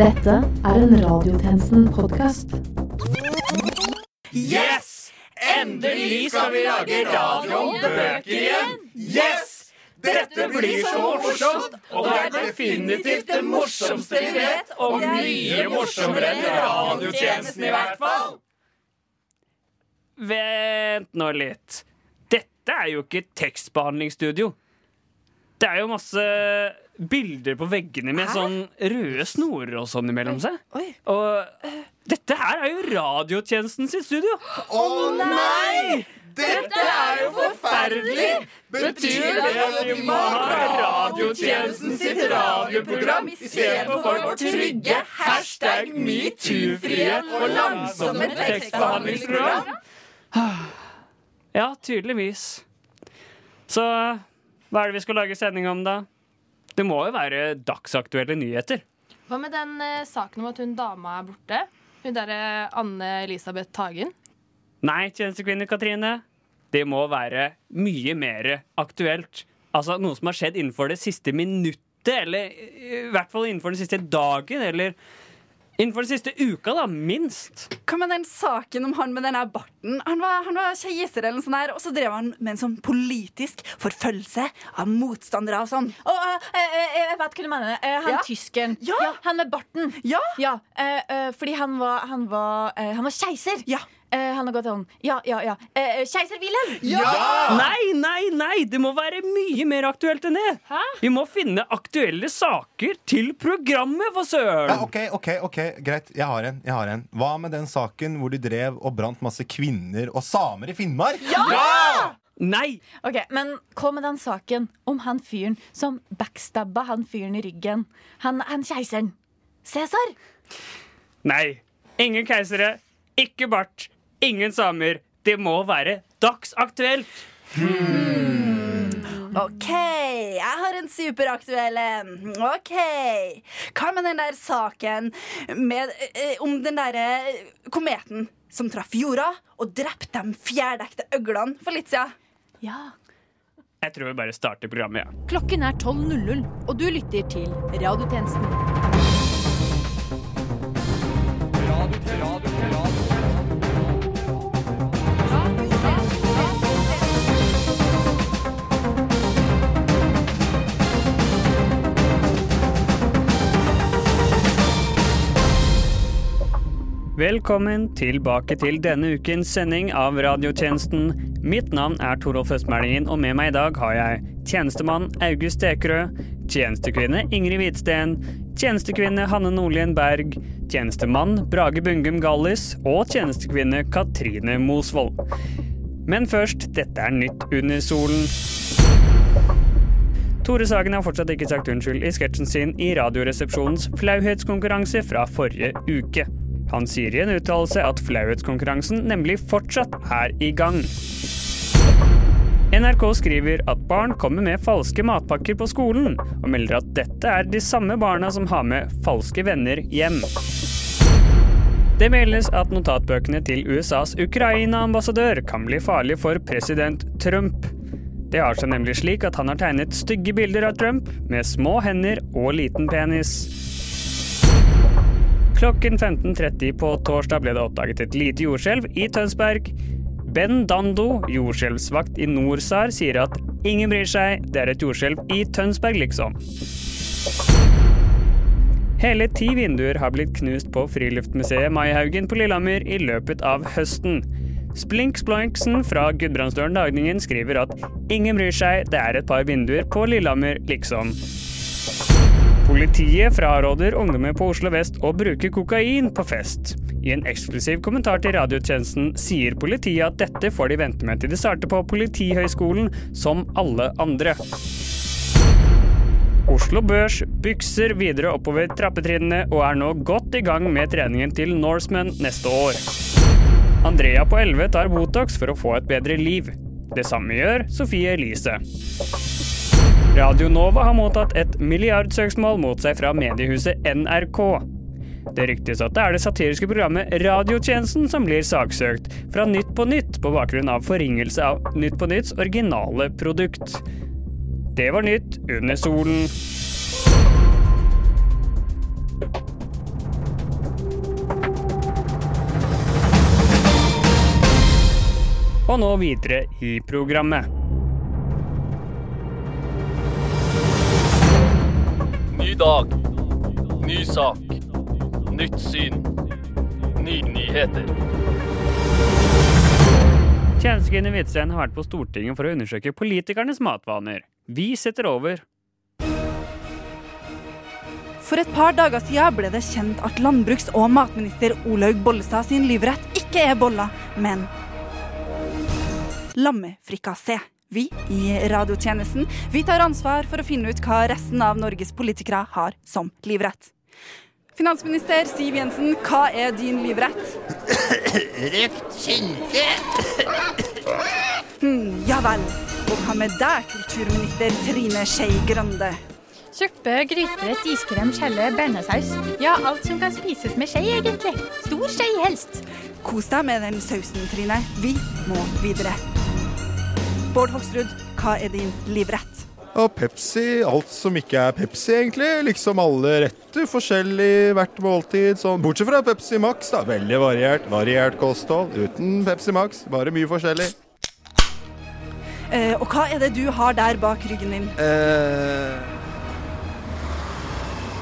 Dette er en Radiotjenesten-podkast. Yes! Endelig skal vi lage radio om bøker igjen! Yes! Dette blir så morsomt, og det er definitivt det morsomste vi vet, og mye morsommere enn radiotjenesten i hvert fall. Vent nå litt. Dette er jo ikke tekstbehandlingsstudio. Det er jo masse bilder på veggene med sånn røde snorer og sånn imellom seg. Og eh, dette her er jo radiotjenesten sitt studio. Å nei! Dette er jo forferdelig! Betyr det at vi må ha radiotjenesten sitt radioprogram istedenfor vårt trygge hashtag metoo-frie og langsomme tekstbehandlingsprogram? Ja, tydeligvis. Så hva er det vi skal lage sending om, da? Det må jo være dagsaktuelle nyheter. Hva med den eh, saken om at hun dama er borte? Hun derre Anne Elisabeth Tagen? Nei, tjenestekvinne Katrine. Det må være mye mer aktuelt. Altså noe som har skjedd innenfor det siste minuttet, eller i hvert fall innenfor den siste dagen, eller innenfor den siste uka, da, minst. Hva med den saken om han med den barten? Han var, han var keiser eller noe sånt der, og så drev han med en sånn politisk forfølgelse av motstandere og sånn. Og, eh, eh, jeg vet hva du mener. Eh, han Ja. tyskeren. Ja. han med barten. Ja! Ja, eh, eh, fordi han var, han var, eh, han var keiser. Ja. Eh, han har gått sånn Ja, ja, ja. Eh, keiser Wilhelm! Nei, nei, nei! Det må være mye mer aktuelt enn det. Vi må finne aktuelle saker til programmet, for søren! Ja, ok, ok, ok, greit. Jeg har en. jeg har en Hva med den saken hvor de drev og brant masse kvinner og samer i Finnmark? Ja! Nei! Ok, Men hva med den saken om han fyren som backstabba han fyren i ryggen? Han, han keiseren. Cæsar? Nei. Ingen keisere, ikke bart, ingen samer. Det må være dagsaktuelt. OK, jeg har en superaktuell en. OK. Hva med den der saken med, eh, om den derre kometen som traff jorda og drepte de fjærdekte øglene for litt siden? Ja. Jeg tror vi bare starter programmet, ja. Klokken er 12.00, og du lytter til Radiotjenesten. Velkommen tilbake til denne ukens sending av radiotjenesten. Mitt navn er Torolf Østmælingen, og med meg i dag har jeg tjenestemann August Ekerø, tjenestekvinne Ingrid Hvitsten, tjenestekvinne Hanne Nordlien Berg, tjenestemann Brage Bungum Gallis og tjenestekvinne Katrine Mosvold. Men først, dette er nytt under solen. Tore Sagen har fortsatt ikke sagt unnskyld i sketsjen sin i Radioresepsjonens flauhetskonkurranse fra forrige uke. Han sier i en uttalelse at flauhetskonkurransen nemlig fortsatt er i gang. NRK skriver at barn kommer med falske matpakker på skolen, og melder at dette er de samme barna som har med falske venner hjem. Det meldes at notatbøkene til USAs Ukraina-ambassadør kan bli farlig for president Trump. Det har seg nemlig slik at han har tegnet stygge bilder av Trump med små hender og liten penis. Klokken 15.30 på torsdag ble det oppdaget et lite jordskjelv i Tønsberg. Ben Dando, jordskjelvsvakt i NorSAR, sier at ingen bryr seg, det er et jordskjelv i Tønsberg, liksom. Hele ti vinduer har blitt knust på Friluftsmuseet Maihaugen på Lillehammer i løpet av høsten. Splink Sploinksen fra Gudbrandsdølen Dagningen skriver at ingen bryr seg, det er et par vinduer på Lillehammer, liksom. Politiet fraråder ungdommer på Oslo vest å bruke kokain på fest. I en eksklusiv kommentar til radiotjenesten sier politiet at dette får de vente med til de starter på Politihøgskolen, som alle andre. Oslo Børs bykser videre oppover trappetrinnene og er nå godt i gang med treningen til Norseman neste år. Andrea på 11 tar Botox for å få et bedre liv. Det samme gjør Sofie Elise. Radio Nova har mottatt et milliardsøksmål mot seg fra mediehuset NRK. Det ryktes at det er det satiriske programmet Radiotjenesten som blir saksøkt fra Nytt på Nytt på bakgrunn av forringelse av Nytt på Nytts originale produkt. Det var nytt under solen. Og nå videre i programmet. Ny dag. Ny sak. Nytt syn. Nye nyheter. Tjenestekvinne Hvitsten har vært på Stortinget for å undersøke politikernes matvaner. Vi setter over. For et par dager siden ble det kjent at landbruks- og matminister Olaug Bollestad sin livrett ikke er boller, men lammefrikassé. Vi i radiotjenesten vi tar ansvar for å finne ut hva resten av Norges politikere har som livrett. Finansminister Siv Jensen, hva er din livrett? Røkt skinke. Hmm, ja vel. Og hva med deg, kulturminister Trine Skei Grande? Suppe, gryterett, iskrem, skjelle, bearnéssaus. Ja, alt som kan spises med skje, egentlig. Stor skje helst. Kos deg med den sausen, Trine. Vi må videre. Bård Hoksrud, hva er din livrett? Og Pepsi, alt som ikke er Pepsi, egentlig. Liksom alle retter, forskjellig hvert måltid. Sånn. Bortsett fra Pepsi Max, da. Veldig variert. Variert kosthold. Uten Pepsi Max, bare mye forskjellig. Eh, og hva er det du har der bak ryggen din? Eh...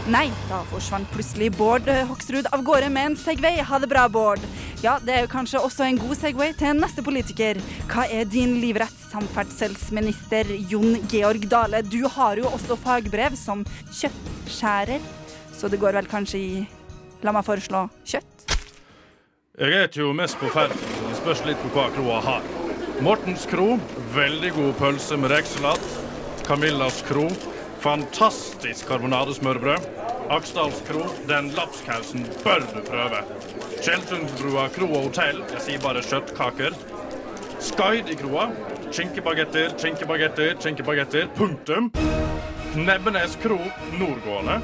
Nei, da forsvant plutselig Bård eh, Hoksrud av gårde med en Segway. Ha det bra, Bård. Ja, det er jo kanskje også en god Segway til neste politiker. Hva er din livrett, samferdselsminister Jon Georg Dale? Du har jo også fagbrev som kjøttskjærer, så det går vel kanskje i La meg foreslå kjøtt? Jeg spiser jo mest på felt. Det spørs litt på hva kroa har. Mortens kro, veldig god pølse med rekesalat. Camillas kro, fantastisk karbonadesmørbrød. Aksdals kro, den lapskausen bør du prøve. Skjeltungsbrua kro og hotell, jeg sier bare kjøttkaker. Skaid i kroa, skinkebagetter, skinkebagetter, skinkebagetter, punktum. Nebbenes kro, nordgående.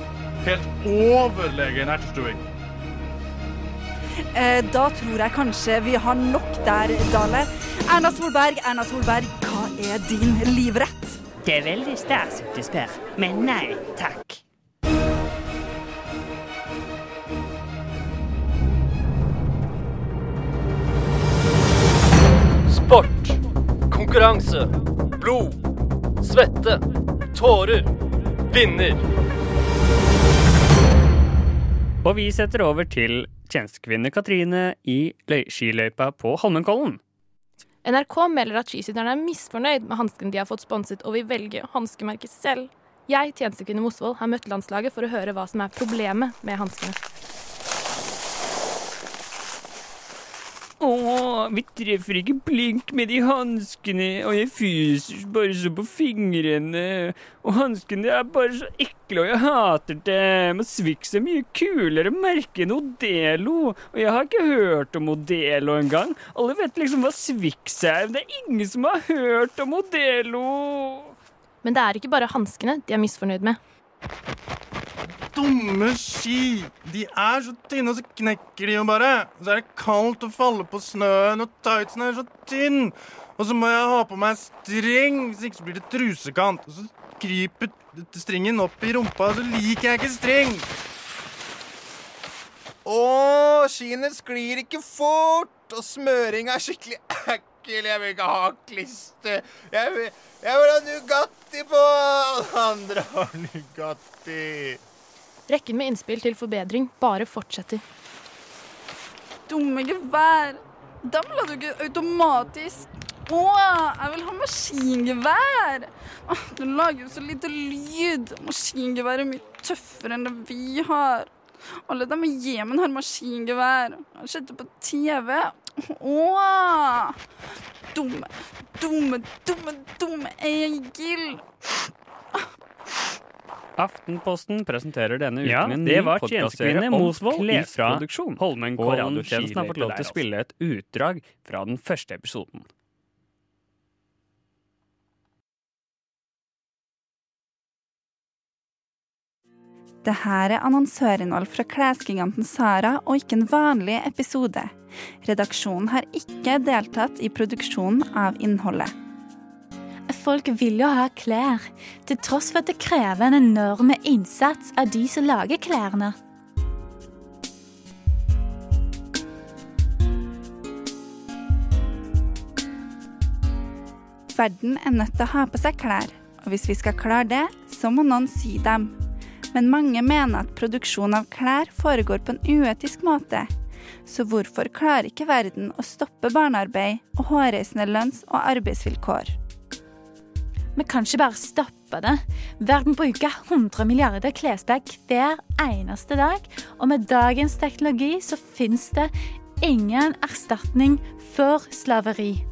Helt overlegen ertestuing. Eh, da tror jeg kanskje vi har nok der, Dale. Erna Solberg, Erna Solberg, hva er din livrett? Det er veldig stas at du spør, men nei takk. Konkurranse. Blod. Svette. Tårer. Vinner. Og vi setter over til tjenestekvinne Katrine i skiløypa på Holmenkollen. NRK melder at skisytterne er misfornøyd med hanskene de har fått sponset, og vil velge hanskemerket selv. Jeg, tjenestekvinne Mosvold, har møtt landslaget for å høre hva som er problemet med hanskene. Å, vi treffer ikke blink med de hanskene, og jeg fyser bare så på fingrene. Og hanskene er bare så ekle, og jeg hater dem. Og Swix er mye kulere merke enn Odelo. Og jeg har ikke hørt om Odelo engang. Alle vet liksom hva Swix er, men det er ingen som har hørt om Odelo. Men det er ikke bare hanskene de er misfornøyd med. Dumme ski! De er så tynne, og så knekker de jo bare. Så er det kaldt å falle på snøen, og tightsen er så tynn. Og så må jeg ha på meg streng, hvis ikke så blir det trusekant. Og så kryper stringen opp i rumpa, og så liker jeg ikke streng. Å, skiene sklir ikke fort, og smøringa er skikkelig ekkel. Jeg vil ikke ha klister. Jeg vil, jeg vil ha Nugatti på! Alle andre har Nugatti. Rekken med innspill til forbedring bare fortsetter. Dumme gevær. Dem la du ikke automatisk. Å, jeg vil ha maskingevær. Du lager jo så lite lyd. Maskingevær er mye tøffere enn det vi har. Alle dem i Jemen har maskingevær. Jeg har sett det på TV. Åh! Dumme, dumme, dumme, dumme Egil. Aftenposten presenterer denne uken Ja, en ny podkastserie om klesproduksjon. Og radiotjenesten har fått lov til å spille et utdrag fra den første episoden. Det her er annonsørinnhold fra klesgiganten Sara, og ikke en vanlig episode. Redaksjonen har ikke deltatt i produksjonen av innholdet. Folk vil jo ha klær, til tross for at det krever en enorm innsats av de som lager klærne. verden er nødt til å ha på seg klær. Og hvis vi skal klare det, så må noen sy dem. Men mange mener at produksjon av klær foregår på en uetisk måte. Så hvorfor klarer ikke verden å stoppe barnearbeid og hårreisende lønns- og arbeidsvilkår? Vi kan ikke bare stoppe det. Verden bruker 100 milliarder klesplagg hver eneste dag. Og med dagens teknologi så fins det ingen erstatning for slaveri.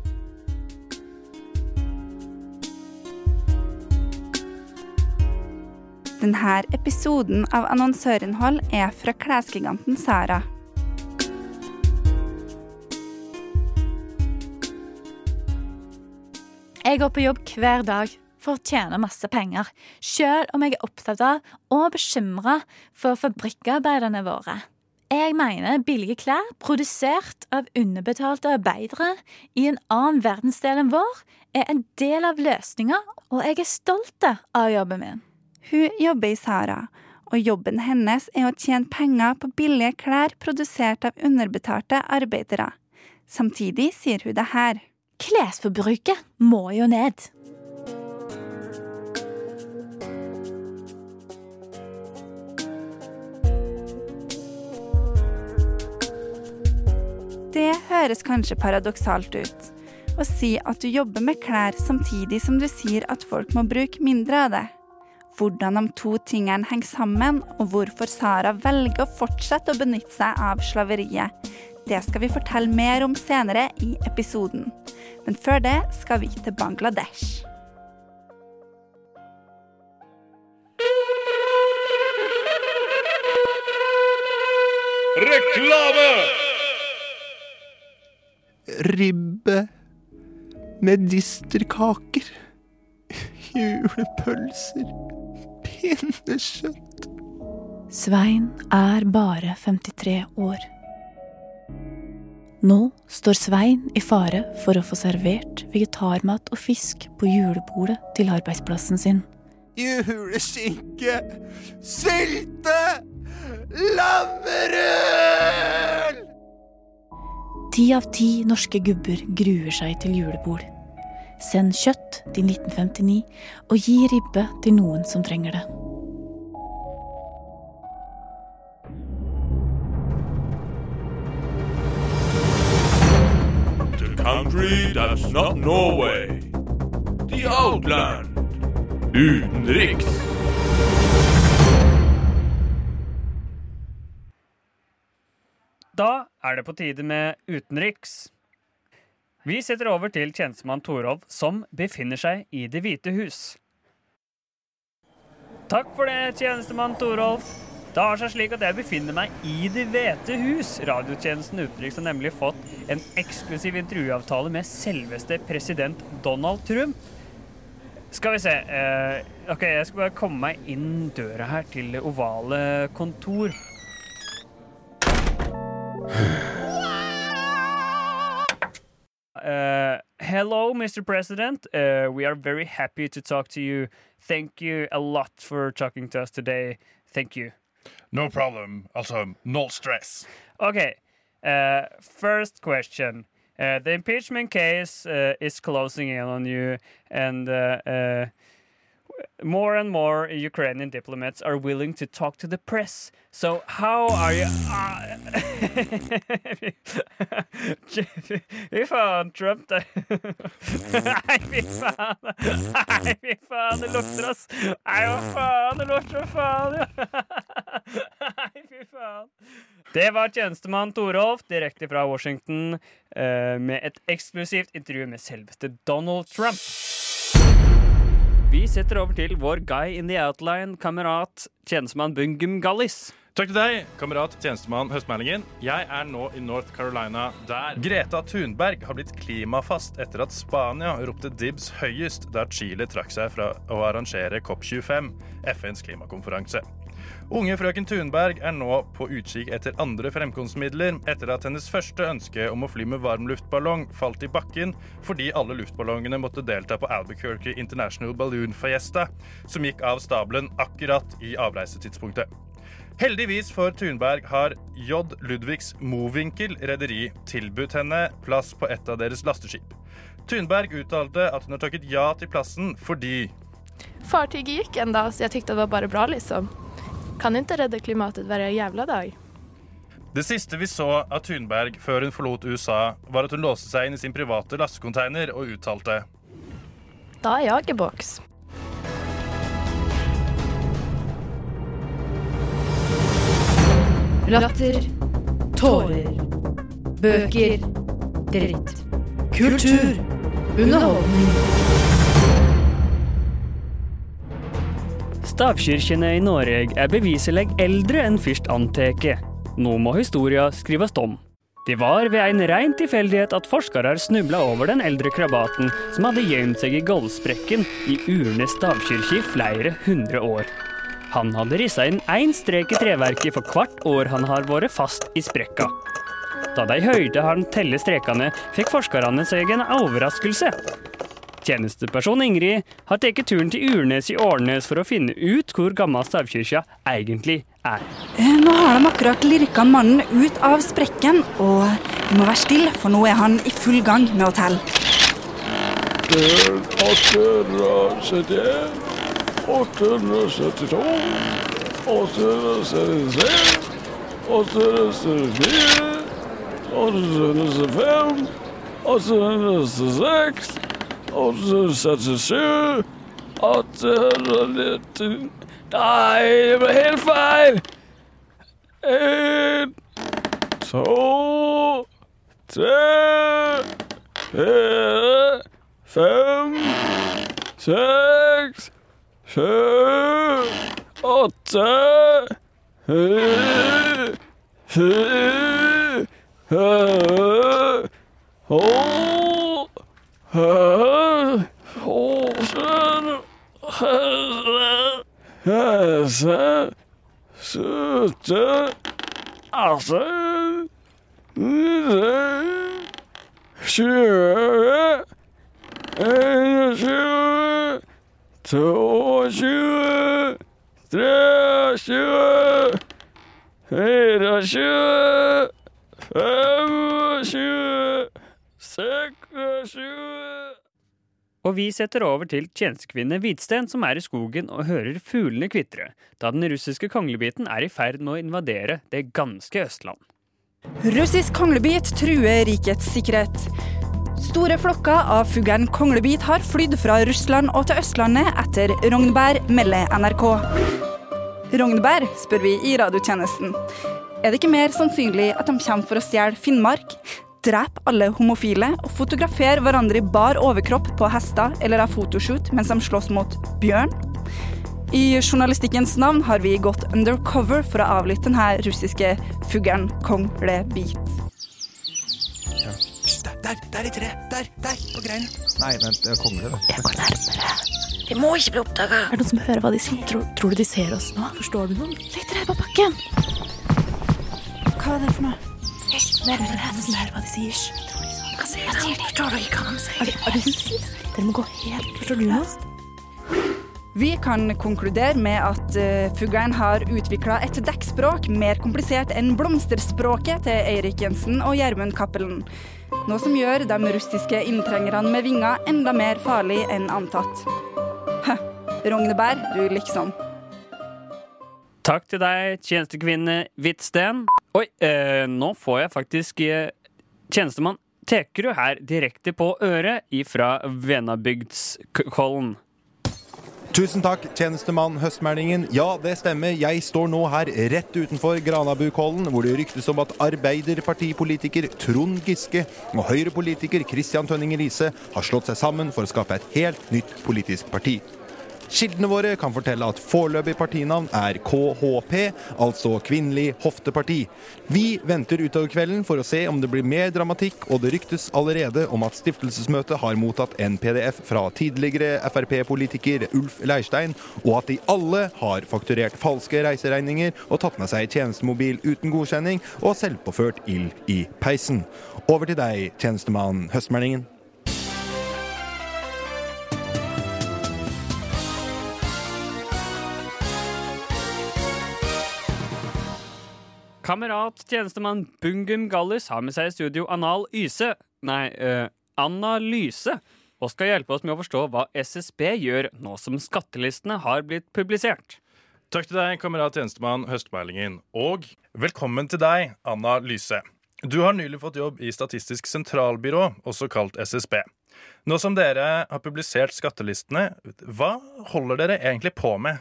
Denne episoden av Annonsørinnhold er fra klesgiganten Sara. Jeg går på jobb hver dag for å tjene masse penger, selv om jeg er opptatt av og bekymra for fabrikkarbeiderne våre. Jeg mener billige klær produsert av underbetalte arbeidere i en annen verdensdel enn vår, er en del av løsninga, og jeg er stolt av jobben min. Hun jobber i Sara, og jobben hennes er å tjene penger på billige klær produsert av underbetalte arbeidere. Samtidig sier hun det her. Klesforbruket må jo ned. Det høres kanskje paradoksalt ut. Å si at du jobber med klær samtidig som du sier at folk må bruke mindre av det. Hvordan de to tingene henger sammen, og hvorfor Sara velger å fortsette å benytte seg av slaveriet, det skal vi fortelle mer om senere i episoden. Men før det skal vi til Bangladesh. Reklame! Ribbe med disterkaker. Julepølser. Pinnekjøtt. Svein er bare 53 år. Nå står Svein i fare for å få servert vegetarmat og fisk på julebordet til arbeidsplassen sin. Juleskinke, sylte, lammerøl! Ti av ti norske gubber gruer seg til julebord. Send kjøtt til 1959 og gi ribbe til noen som trenger det. Country that's not Norway. The Outland. Utenriks. Da er det på tide med utenriks. Vi setter over til tjenestemann Torolv, som befinner seg i Det hvite hus. Takk for det, tjenestemann Torolv. Det har seg slik at jeg befinner meg i Det hvete hus. Radiotjenesten Utenriks har nemlig fått en eksklusiv intervjuavtale med selveste president Donald Trump. Skal vi se uh, OK, jeg skal bare komme meg inn døra her til det ovale kontor. Uh, hello, Mr. President. Uh, we are very happy to talk to you. Thank you a lot for talking to us today. Thank you. No problem. Also, no stress. Okay. Uh, first question. Uh, the impeachment case uh, is closing in on you, and uh, uh, more and more Ukrainian diplomats are willing to talk to the press. So, how are you? Ah. Fy faen, Trump. Nei, fy faen. Nei, fy faen, det lukter, oss. Nei, hva faen, det lukter, faen. Nei, fy faen. Det var tjenestemann Torolf direkte fra Washington eh, med et eksklusivt intervju med selveste Donald Trump. Vi setter over til vår guy in the outline, kamerat tjenestemann Bungum Gallis. Takk til deg, kamerat tjenestemann Høstmeldingen. Jeg er nå i North Carolina, der Greta Thunberg har blitt klimafast etter at Spania ropte dibs høyest da Chile trakk seg fra å arrangere COP25, FNs klimakonferanse. Unge frøken Thunberg er nå på utkikk etter andre fremkomstmidler etter at hennes første ønske om å fly med varmluftballong falt i bakken fordi alle luftballongene måtte delta på Albuquerque International Balloon Fiesta, som gikk av stabelen akkurat i avreisetidspunktet. Heldigvis for Thunberg har J. Ludvigs Mowinckel rederi tilbudt henne plass på et av deres lasteskip. Thunberg uttalte at hun har takket ja til plassen fordi Fartyget gikk enda, så jeg tykte det var bare bra, liksom. Kan ikke redde klimatet hver jævla dag. Det siste vi så av Thunberg før hun forlot USA, var at hun låste seg inn i sin private lastecontainer og uttalte Da er jeg i boks. Latter. Tårer. Bøker. Dritt. Kultur. Underholdning. Stavkirkene i Norge er beviselig eldre enn først anteke. Nå må historia skrives om. Det var ved en rein tilfeldighet at forskere snubla over den eldre krabaten som hadde gjemt seg i gulvsprekken i Urne stavkirke i flere hundre år. Han hadde rissa inn én strek i treverket for hvert år han har vært fast i sprekka. Da de hørte han telle strekene, fikk forskerne seg en overraskelse. Tjenesteperson Ingrid har tatt turen til Urnes i Årnes for å finne ut hvor gammel stavkirka egentlig er. Eh, Nå har de akkurat lirka mannen ut av sprekken, og vi må være stille, for nå er han i full gang med å telle. 871, 872, 873, 874, 875, 876, 877, 890 Nei, det ble helt feil! En, to, tre, fire, fem, seks, 十，二十，三十，四十，五十，六十，七十，八十，九十，一百，二百，三百，四百，五百，六百，八百，九百，一千。22 23 25 26 Og vi setter over til tjenestekvinne Hvitsten, som er i skogen og hører fuglene kvitre, da den russiske konglebiten er i ferd med å invadere det ganske Østland. Russisk konglebit truer rikets sikkerhet. Store flokker av fuglen konglebit har flydd fra Russland og til Østlandet etter rognbær, melder NRK. Rognbær, spør vi i radiotjenesten. Er det ikke mer sannsynlig at de kommer for å stjele Finnmark, drepe alle homofile og fotografere hverandre i bar overkropp på hester eller ha fotoshoot mens de slåss mot bjørn? I journalistikkens navn har vi gått undercover for å avlytte denne russiske fuglen konglebit. Der, der i tre. Der, der, på greinen. Nei, vent, det er kongle, det. Jeg går nærmere. Vi må ikke bli oppdaga. Er det noen som hører hva de sier? Tror, tror du de ser oss nå? Forstår du noe? dere her på bakken. Hva er det for noe? Hysj, det er noen som hører hva de sier. Hva sier de? Forstår du ikke hva de sier? Er det, Dere må gå helt Forstår du noe? Vi kan konkludere med at uh, fuglen har utvikla et dekkspråk mer komplisert enn blomsterspråket til Eirik Jensen og Gjermund Cappelen. Noe som gjør de russiske inntrengerne med vinger enda mer farlig enn antatt. Hø, rognebær, du liksom. Takk til deg, tjenestekvinne Hvitsten. Oi, eh, nå får jeg faktisk eh, Tjenestemann Tekerud her direkte på øret ifra Venabygdskollen. Tusen takk, tjenestemann Høstmælingen. Ja, det stemmer. Jeg står nå her rett utenfor Granabukollen, hvor det ryktes om at arbeiderpartipolitiker Trond Giske og høyrepolitiker Christian Tønning Riise har slått seg sammen for å skape et helt nytt politisk parti. Kildene våre kan fortelle at foreløpig partinavn er KHP, altså Kvinnelig hofteparti. Vi venter utover kvelden for å se om det blir mer dramatikk, og det ryktes allerede om at stiftelsesmøtet har mottatt en PDF fra tidligere Frp-politiker Ulf Leirstein, og at de alle har fakturert falske reiseregninger og tatt med seg tjenestemobil uten godkjenning og selvpåført ild i peisen. Over til deg, tjenestemann Høstmeldingen. Kamerat tjenestemann Bungum Gallis har med seg i studio Anal Yse Nei, uh, Anna Lyse, og skal hjelpe oss med å forstå hva SSB gjør nå som skattelistene har blitt publisert. Takk til deg, kamerat tjenestemann Høstmeilingen. Og velkommen til deg, Anna Lyse. Du har nylig fått jobb i Statistisk sentralbyrå, også kalt SSB. Nå som dere har publisert skattelistene, hva holder dere egentlig på med?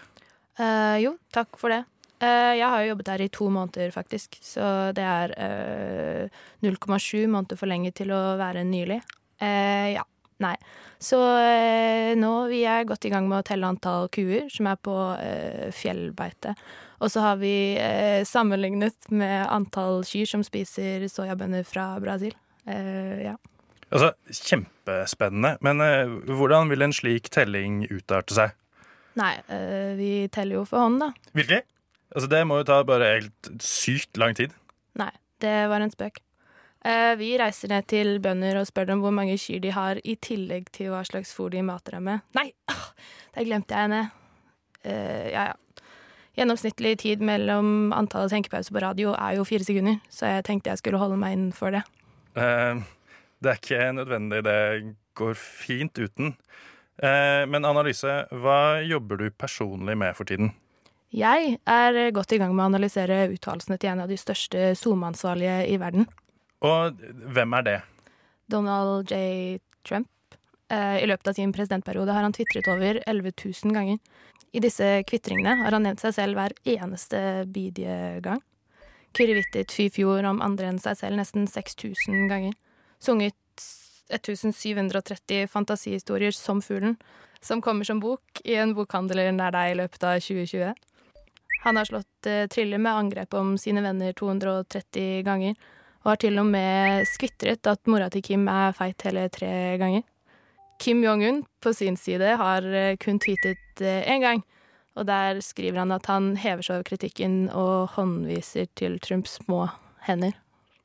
Uh, jo, takk for det. Eh, jeg har jo jobbet her i to måneder, faktisk. Så det er eh, 0,7 måneder for lenge til å være nylig. Eh, ja. Nei. Så eh, nå vi er godt i gang med å telle antall kuer som er på eh, fjellbeite. Og så har vi eh, sammenlignet med antall kyr som spiser soyabønner fra Brasil. Eh, ja. Altså, Kjempespennende. Men eh, hvordan vil en slik telling utarte seg? Nei, eh, vi teller jo for hånd, da. Virkelig? Altså, Det må jo ta bare helt sykt lang tid. Nei, det var en spøk. Eh, vi reiser ned til bønder og spør dem hvor mange kyr de har, i tillegg til hva slags fôr de mater dem med. Nei, ah, der glemte jeg henne. Eh, ja, ja. Gjennomsnittlig tid mellom antallet tenkepauser på radio er jo fire sekunder, så jeg tenkte jeg skulle holde meg innenfor det. Eh, det er ikke nødvendig. Det går fint uten. Eh, men Analyse, hva jobber du personlig med for tiden? Jeg er godt i gang med å analysere uttalelsene til en av de største SoMe-ansvarlige i verden, Og hvem er det? Donald J. Trump. Eh, I løpet av sin presidentperiode har han tvitret over 11 000 ganger. I disse kvitringene har han nevnt seg selv hver eneste bidige gang. Kvirrevittet fy-fjor om andre enn seg selv nesten 6000 ganger. Sunget 1730 fantasihistorier som Fuglen, som kommer som bok i en bokhandler nær deg i løpet av 2020. Han har slått eh, Trille med angrep om sine venner 230 ganger, og har til og med skvitret at mora til Kim er feit hele tre ganger. Kim Jong-un på sin side har eh, kun tweetet én gang, og der skriver han at han hever seg over kritikken og håndviser til Trumps små hender.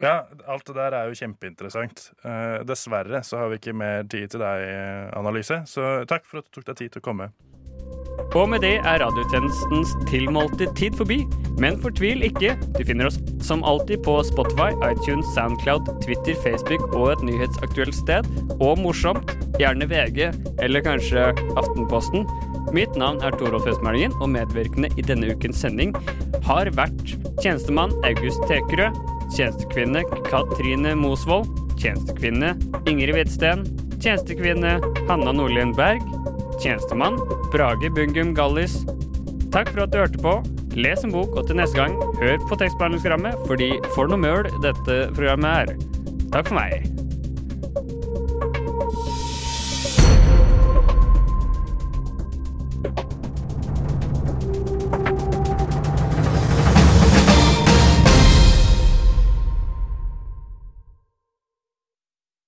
Ja, alt det der er jo kjempeinteressant. Eh, dessverre så har vi ikke mer tid til deg, Analyse, så takk for at du tok deg tid til å komme. Og med det er radiotjenestens tilmålte tid forbi. Men fortvil ikke, du finner oss som alltid på Spotify, iTunes, Soundcloud, Twitter, Facebook og et nyhetsaktuelt sted. Og morsomt, gjerne VG eller kanskje Aftenposten. Mitt navn er Torolf Østmælingen, og medvirkende i denne ukens sending har vært tjenestemann August Tekerød, tjenestekvinne Katrine Mosvold, tjenestekvinne Ingrid Hvidsten, tjenestekvinne Hanna Nordlien Berg, tjenestemann Brage Bungum Gallis. Takk for at du hørte på. Les en bok, og til neste gang, hør på tekstbehandlingsprogrammet, fordi for noe møl dette programmet er. Takk for meg.